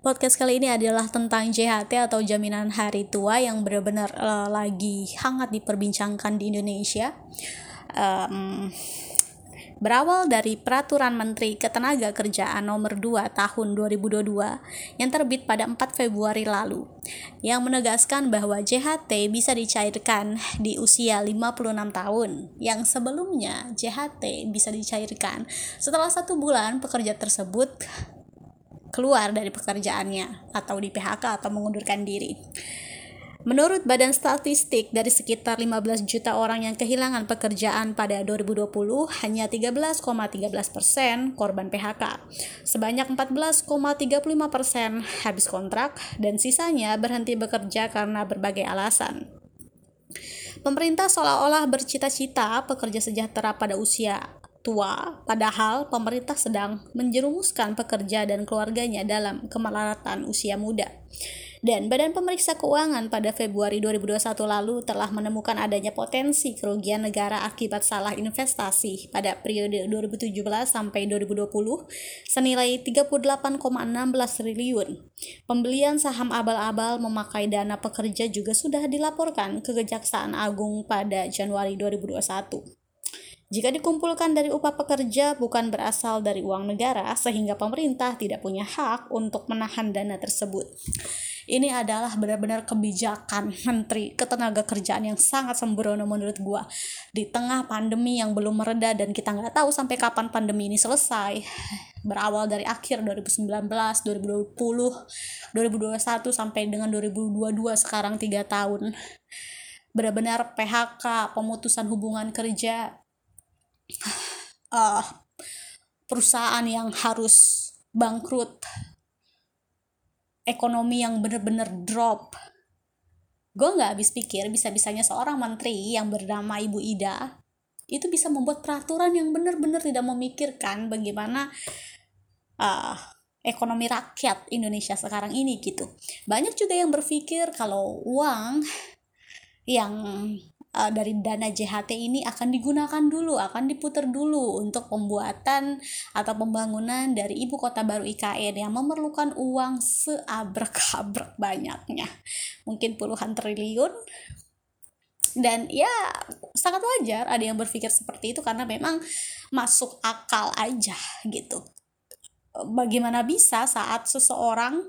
Podcast kali ini adalah tentang JHT atau jaminan hari tua yang benar-benar uh, lagi hangat diperbincangkan di Indonesia. Um, berawal dari peraturan Menteri Ketenagakerjaan nomor 2 tahun 2022 yang terbit pada 4 Februari lalu yang menegaskan bahwa JHT bisa dicairkan di usia 56 tahun yang sebelumnya JHT bisa dicairkan setelah satu bulan pekerja tersebut keluar dari pekerjaannya atau di PHK atau mengundurkan diri. Menurut Badan Statistik, dari sekitar 15 juta orang yang kehilangan pekerjaan pada 2020, hanya 13,13 persen korban PHK. Sebanyak 14,35 persen habis kontrak, dan sisanya berhenti bekerja karena berbagai alasan. Pemerintah seolah-olah bercita-cita pekerja sejahtera pada usia tua, padahal pemerintah sedang menjerumuskan pekerja dan keluarganya dalam kemelaratan usia muda. Dan Badan Pemeriksa Keuangan pada Februari 2021 lalu telah menemukan adanya potensi kerugian negara akibat salah investasi pada periode 2017 sampai 2020 senilai 38,16 triliun. Pembelian saham abal-abal memakai dana pekerja juga sudah dilaporkan ke Kejaksaan Agung pada Januari 2021. Jika dikumpulkan dari upah pekerja bukan berasal dari uang negara, sehingga pemerintah tidak punya hak untuk menahan dana tersebut. Ini adalah benar-benar kebijakan Menteri Ketenaga Kerjaan yang sangat sembrono menurut gua. Di tengah pandemi yang belum mereda dan kita nggak tahu sampai kapan pandemi ini selesai. Berawal dari akhir 2019, 2020, 2021 sampai dengan 2022 sekarang tiga tahun. Benar-benar PHK, pemutusan hubungan kerja, uh, perusahaan yang harus bangkrut ekonomi yang bener-bener drop gue nggak habis pikir bisa-bisanya seorang menteri yang bernama Ibu Ida itu bisa membuat peraturan yang benar-benar tidak memikirkan bagaimana uh, ekonomi rakyat Indonesia sekarang ini gitu. Banyak juga yang berpikir kalau uang yang uh, dari dana JHT ini akan digunakan dulu, akan diputar dulu untuk pembuatan atau pembangunan dari ibu kota baru IKN yang memerlukan uang seabrek-abrek banyaknya. Mungkin puluhan triliun. Dan ya sangat wajar ada yang berpikir seperti itu karena memang masuk akal aja gitu. Bagaimana bisa saat seseorang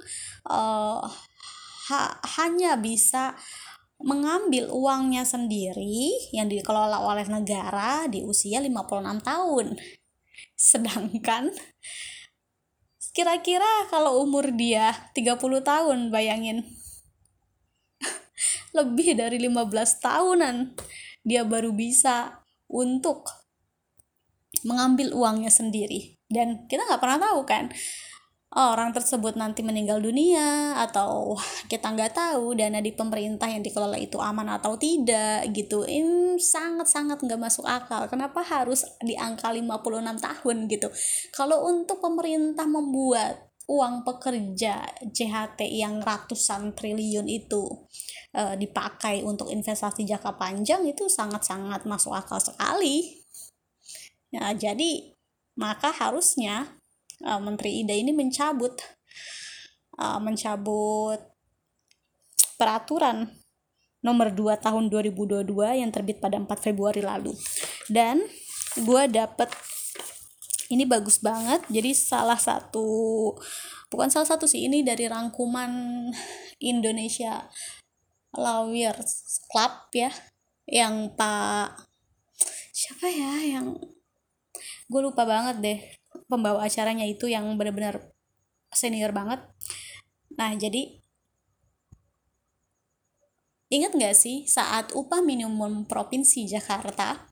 uh, ha hanya bisa mengambil uangnya sendiri yang dikelola oleh negara di usia 56 tahun. Sedangkan kira-kira kalau umur dia 30 tahun bayangin lebih dari 15 tahunan dia baru bisa untuk mengambil uangnya sendiri dan kita nggak pernah tahu kan orang tersebut nanti meninggal dunia atau kita nggak tahu dana di pemerintah yang dikelola itu aman atau tidak gitu. Ini sangat-sangat nggak masuk akal. Kenapa harus di angka 56 tahun gitu? Kalau untuk pemerintah membuat uang pekerja JHT yang ratusan triliun itu e, dipakai untuk investasi jangka panjang itu sangat-sangat masuk akal sekali. Nah jadi maka harusnya uh, Menteri Ida ini mencabut uh, mencabut peraturan nomor 2 tahun 2022 yang terbit pada 4 Februari lalu. Dan gue dapet ini bagus banget. Jadi salah satu bukan salah satu sih ini dari rangkuman Indonesia Lawyers Club ya yang Pak siapa ya yang gue lupa banget deh pembawa acaranya itu yang benar-benar senior banget. Nah jadi ingat nggak sih saat upah minimum provinsi Jakarta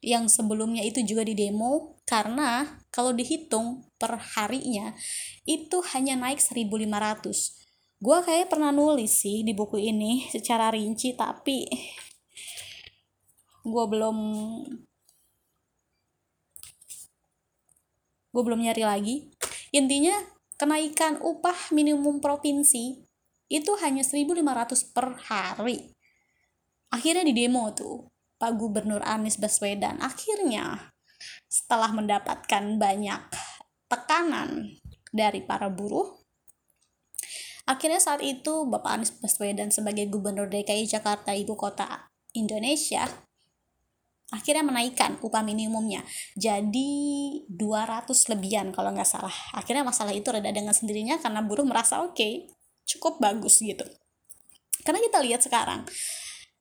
yang sebelumnya itu juga di demo karena kalau dihitung per harinya itu hanya naik 1500 gue kayak pernah nulis sih di buku ini secara rinci tapi gue belum gue belum nyari lagi. Intinya kenaikan upah minimum provinsi itu hanya 1500 per hari. Akhirnya di demo tuh Pak Gubernur Anies Baswedan. Akhirnya setelah mendapatkan banyak tekanan dari para buruh Akhirnya saat itu Bapak Anies Baswedan sebagai Gubernur DKI Jakarta Ibu Kota Indonesia akhirnya menaikkan upah minimumnya jadi 200 lebihan kalau nggak salah. Akhirnya masalah itu reda dengan sendirinya karena buruh merasa oke okay, cukup bagus gitu. Karena kita lihat sekarang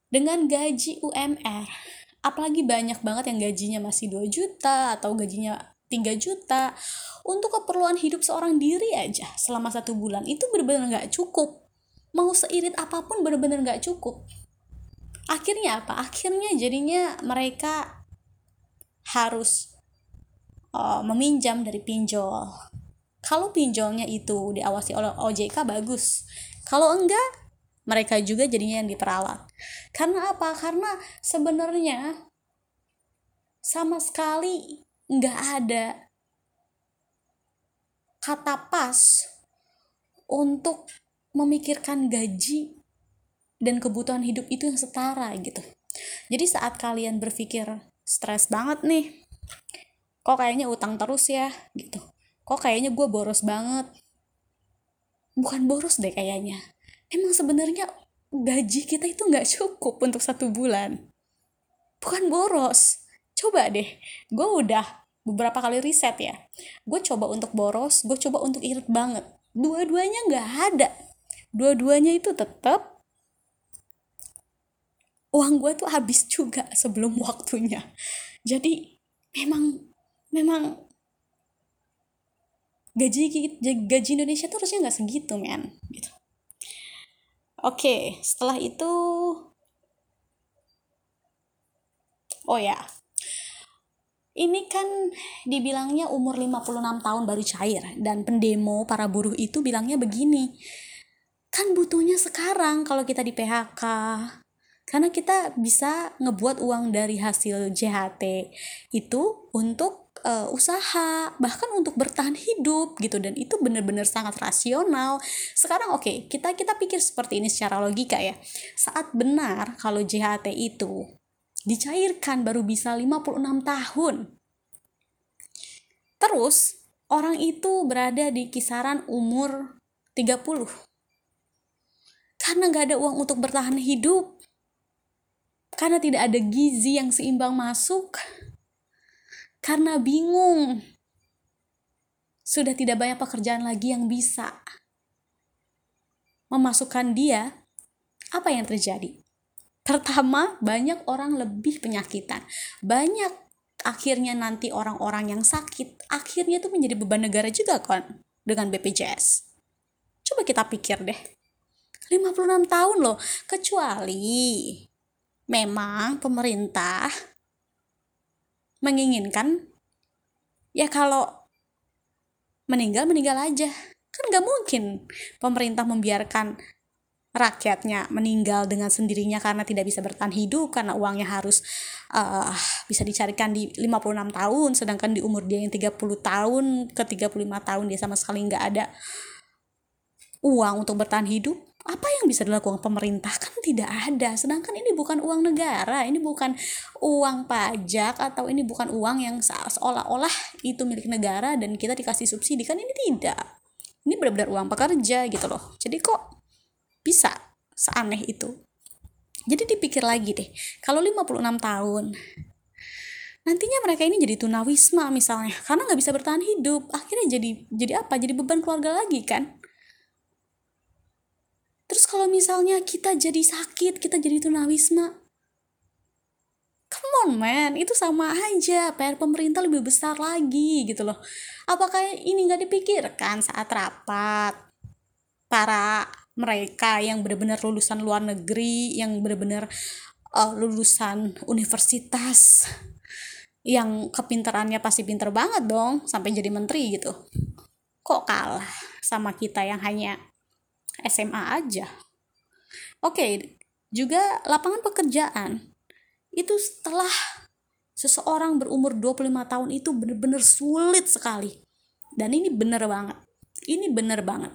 dengan gaji UMR apalagi banyak banget yang gajinya masih 2 juta atau gajinya 3 juta untuk keperluan hidup seorang diri aja selama satu bulan itu benar-benar nggak cukup. Mau seirit apa pun benar-benar nggak cukup akhirnya apa? Akhirnya jadinya mereka harus uh, meminjam dari pinjol. Kalau pinjolnya itu diawasi oleh OJK bagus. Kalau enggak mereka juga jadinya yang diperalat. Karena apa? Karena sebenarnya sama sekali nggak ada kata pas untuk memikirkan gaji dan kebutuhan hidup itu yang setara gitu. Jadi saat kalian berpikir stres banget nih kok kayaknya utang terus ya gitu. Kok kayaknya gue boros banget. Bukan boros deh kayaknya. Emang sebenarnya gaji kita itu nggak cukup untuk satu bulan. Bukan boros. Coba deh gue udah beberapa kali riset ya. Gue coba untuk boros gue coba untuk irit banget. Dua-duanya nggak ada. Dua-duanya itu tetap uang gue tuh habis juga sebelum waktunya. Jadi memang memang gaji gaji Indonesia tuh harusnya nggak segitu men gitu. Oke setelah itu oh ya ini kan dibilangnya umur 56 tahun baru cair dan pendemo para buruh itu bilangnya begini kan butuhnya sekarang kalau kita di PHK karena kita bisa ngebuat uang dari hasil JHT itu untuk uh, usaha bahkan untuk bertahan hidup gitu. Dan itu benar-benar sangat rasional. Sekarang oke okay, kita kita pikir seperti ini secara logika ya. Saat benar kalau JHT itu dicairkan baru bisa 56 tahun. Terus orang itu berada di kisaran umur 30 karena nggak ada uang untuk bertahan hidup karena tidak ada gizi yang seimbang masuk, karena bingung, sudah tidak banyak pekerjaan lagi yang bisa memasukkan dia, apa yang terjadi? Pertama, banyak orang lebih penyakitan. Banyak akhirnya nanti orang-orang yang sakit, akhirnya itu menjadi beban negara juga kan dengan BPJS. Coba kita pikir deh. 56 tahun loh, kecuali memang pemerintah menginginkan ya kalau meninggal meninggal aja. Kan nggak mungkin pemerintah membiarkan rakyatnya meninggal dengan sendirinya karena tidak bisa bertahan hidup karena uangnya harus uh, bisa dicarikan di 56 tahun sedangkan di umur dia yang 30 tahun ke 35 tahun dia sama sekali nggak ada uang untuk bertahan hidup apa yang bisa dilakukan pemerintah? Kan tidak ada. Sedangkan ini bukan uang negara ini bukan uang pajak atau ini bukan uang yang seolah-olah itu milik negara dan kita dikasih subsidi. Kan ini tidak. Ini benar-benar uang pekerja gitu loh. Jadi kok bisa seaneh itu? Jadi dipikir lagi deh kalau 56 tahun nantinya mereka ini jadi tunawisma misalnya karena nggak bisa bertahan hidup. Akhirnya jadi jadi apa? Jadi beban keluarga lagi kan Terus kalau misalnya kita jadi sakit, kita jadi tunawisma, come on man, itu sama aja. PR pemerintah lebih besar lagi gitu loh. Apakah ini nggak dipikirkan saat rapat? Para mereka yang benar-benar lulusan luar negeri, yang benar-benar uh, lulusan universitas, yang kepintarannya pasti pinter banget dong, sampai jadi menteri gitu. Kok kalah sama kita yang hanya SMA aja. Oke, juga lapangan pekerjaan. Itu setelah seseorang berumur 25 tahun itu benar-benar sulit sekali. Dan ini bener banget. Ini bener banget.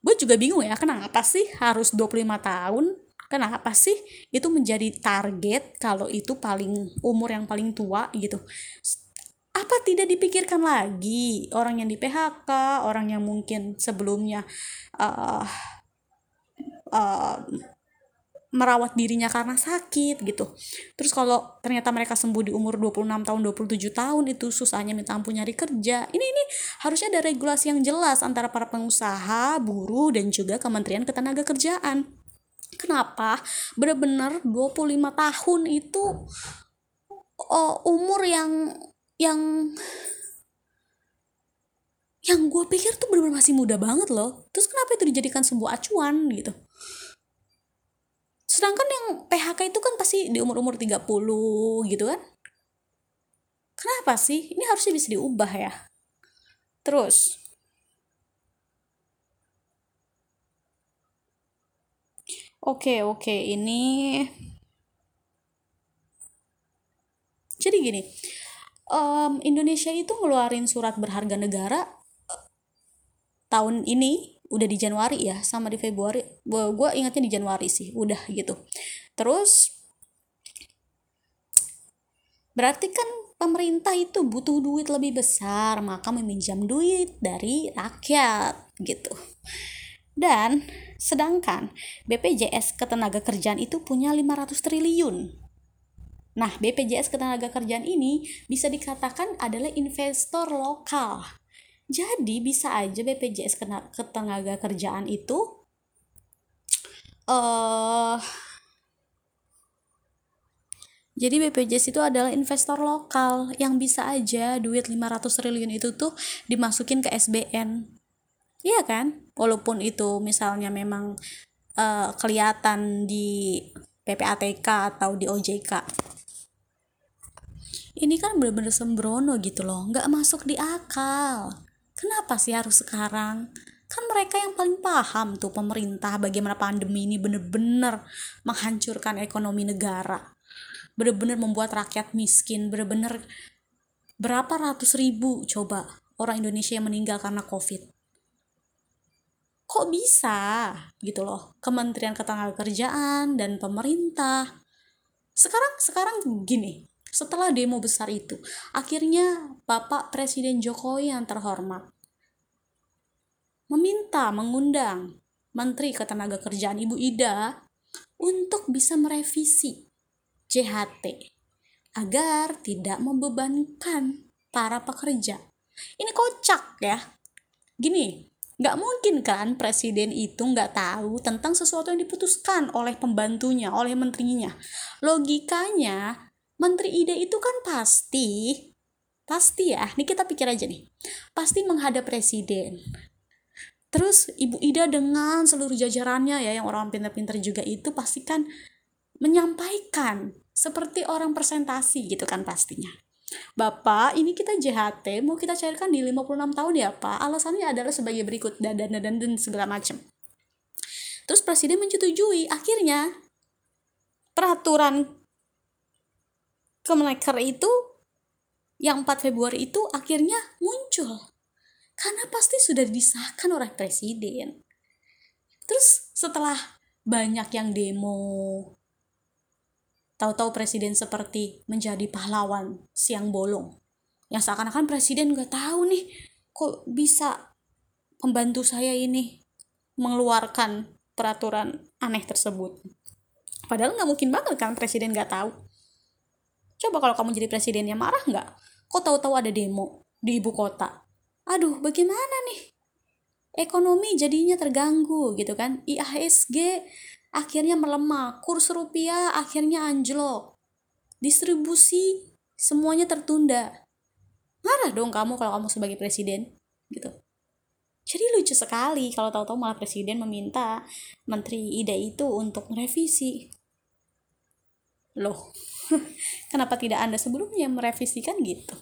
Gue juga bingung ya, kenapa sih harus 25 tahun? Kenapa sih itu menjadi target kalau itu paling umur yang paling tua gitu? Apa tidak dipikirkan lagi orang yang di PHK orang yang mungkin sebelumnya uh, uh, merawat dirinya karena sakit gitu. Terus kalau ternyata mereka sembuh di umur 26 tahun, 27 tahun itu susahnya minta ampun nyari kerja. Ini ini harusnya ada regulasi yang jelas antara para pengusaha, buruh dan juga Kementerian Ketenagakerjaan. Kenapa? Benar-benar 25 tahun itu oh, umur yang yang yang gue pikir tuh benar-benar masih muda banget loh. Terus kenapa itu dijadikan sebuah acuan gitu? sedangkan yang PHK itu kan pasti di umur-umur 30 gitu kan kenapa sih ini harusnya bisa diubah ya terus oke oke ini jadi gini um, Indonesia itu ngeluarin surat berharga negara uh, tahun ini udah di Januari ya sama di Februari. Gue ingatnya di Januari sih udah gitu. Terus berarti kan pemerintah itu butuh duit lebih besar maka meminjam duit dari rakyat gitu. Dan sedangkan BPJS Ketenagakerjaan itu punya 500 triliun Nah, BPJS Ketenagakerjaan ini bisa dikatakan adalah investor lokal jadi bisa aja BPJS ketenaga kerjaan itu uh, jadi BPJS itu adalah investor lokal yang bisa aja duit 500 triliun itu tuh dimasukin ke SBN. Iya kan? Walaupun itu misalnya memang uh, kelihatan di PPATK atau di OJK. Ini kan bener-bener sembrono gitu loh, nggak masuk di akal. Kenapa sih harus sekarang? Kan mereka yang paling paham tuh pemerintah bagaimana pandemi ini bener-bener menghancurkan ekonomi negara. Bener-bener membuat rakyat miskin, bener-bener berapa ratus ribu coba orang Indonesia yang meninggal karena COVID. Kok bisa gitu loh Kementerian Ketenagakerjaan dan pemerintah. Sekarang sekarang gini, setelah demo besar itu, akhirnya Bapak Presiden Jokowi yang terhormat meminta mengundang Menteri Ketenagakerjaan Ibu Ida untuk bisa merevisi JHT agar tidak membebankan para pekerja. Ini kocak ya. Gini, nggak mungkin kan presiden itu nggak tahu tentang sesuatu yang diputuskan oleh pembantunya, oleh menterinya. Logikanya Menteri ide itu kan pasti, pasti ya, ini kita pikir aja nih, pasti menghadap presiden. Terus Ibu Ida dengan seluruh jajarannya ya, yang orang pintar-pintar juga itu pasti kan menyampaikan seperti orang presentasi gitu kan pastinya. Bapak, ini kita JHT mau kita cairkan di 56 tahun ya Pak. Alasannya adalah sebagai berikut dan dan dan, dan segala macam. Terus presiden menyetujui. Akhirnya peraturan Kemenaker itu yang 4 Februari itu akhirnya muncul karena pasti sudah disahkan oleh presiden. Terus setelah banyak yang demo, tahu-tahu presiden seperti menjadi pahlawan siang bolong. Yang seakan-akan presiden nggak tahu nih, kok bisa pembantu saya ini mengeluarkan peraturan aneh tersebut. Padahal nggak mungkin banget kan presiden nggak tahu. Coba kalau kamu jadi presidennya marah nggak? Kok tahu-tahu ada demo di ibu kota? Aduh, bagaimana nih? Ekonomi jadinya terganggu gitu kan. IHSG akhirnya melemah, kurs rupiah akhirnya anjlok. Distribusi semuanya tertunda. Marah dong kamu kalau kamu sebagai presiden gitu. Jadi lucu sekali kalau tahu-tahu malah presiden meminta menteri ide itu untuk merevisi. Loh, Kenapa tidak Anda sebelumnya merevisikan gitu?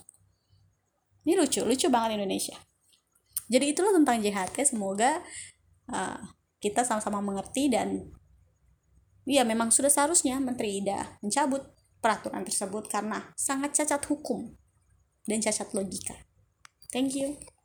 Ini lucu, lucu banget Indonesia. Jadi itulah tentang JHT. Semoga uh, kita sama-sama mengerti dan ya memang sudah seharusnya Menteri Ida mencabut peraturan tersebut karena sangat cacat hukum dan cacat logika. Thank you.